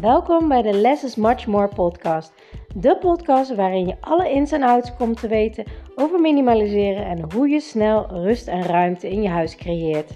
Welkom bij de Less is Much More podcast. De podcast waarin je alle ins en outs komt te weten over minimaliseren en hoe je snel rust en ruimte in je huis creëert.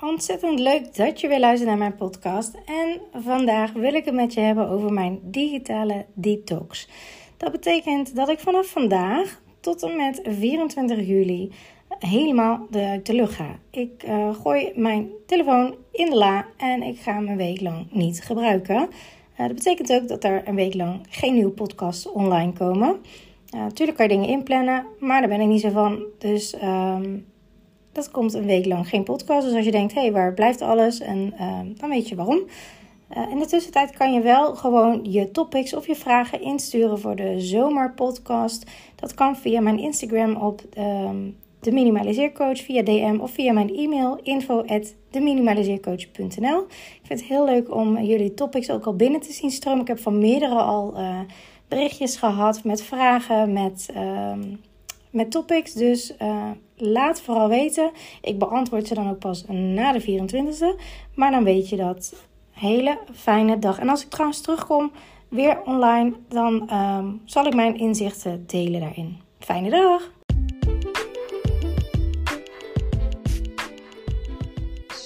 Ontzettend leuk dat je weer luistert naar mijn podcast. En vandaag wil ik het met je hebben over mijn digitale detox. Dat betekent dat ik vanaf vandaag tot en met 24 juli helemaal de, de lucht ga. Ik uh, gooi mijn telefoon in de la en ik ga hem een week lang niet gebruiken. Uh, dat betekent ook dat er een week lang geen nieuwe podcasts online komen. Natuurlijk kan je dingen inplannen, maar daar ben ik niet zo van. Dus um, dat komt een week lang geen podcast. Dus als je denkt, hé, hey, waar blijft alles? En ehm, dan weet je waarom. in de tussentijd kan je wel gewoon je topics of je vragen insturen voor de zomerpodcast. Dat kan via mijn Instagram op um, de Minimaliseercoach via DM of via mijn e-mail info at deminimaliseercoach.nl. Ik vind het heel leuk om jullie topics ook al binnen te zien stromen. Ik heb van meerdere al uh, berichtjes gehad met vragen, met, uh, met topics. Dus uh, laat vooral weten. Ik beantwoord ze dan ook pas na de 24e. Maar dan weet je dat. Hele fijne dag. En als ik trouwens terugkom weer online, dan um, zal ik mijn inzichten delen daarin. Fijne dag!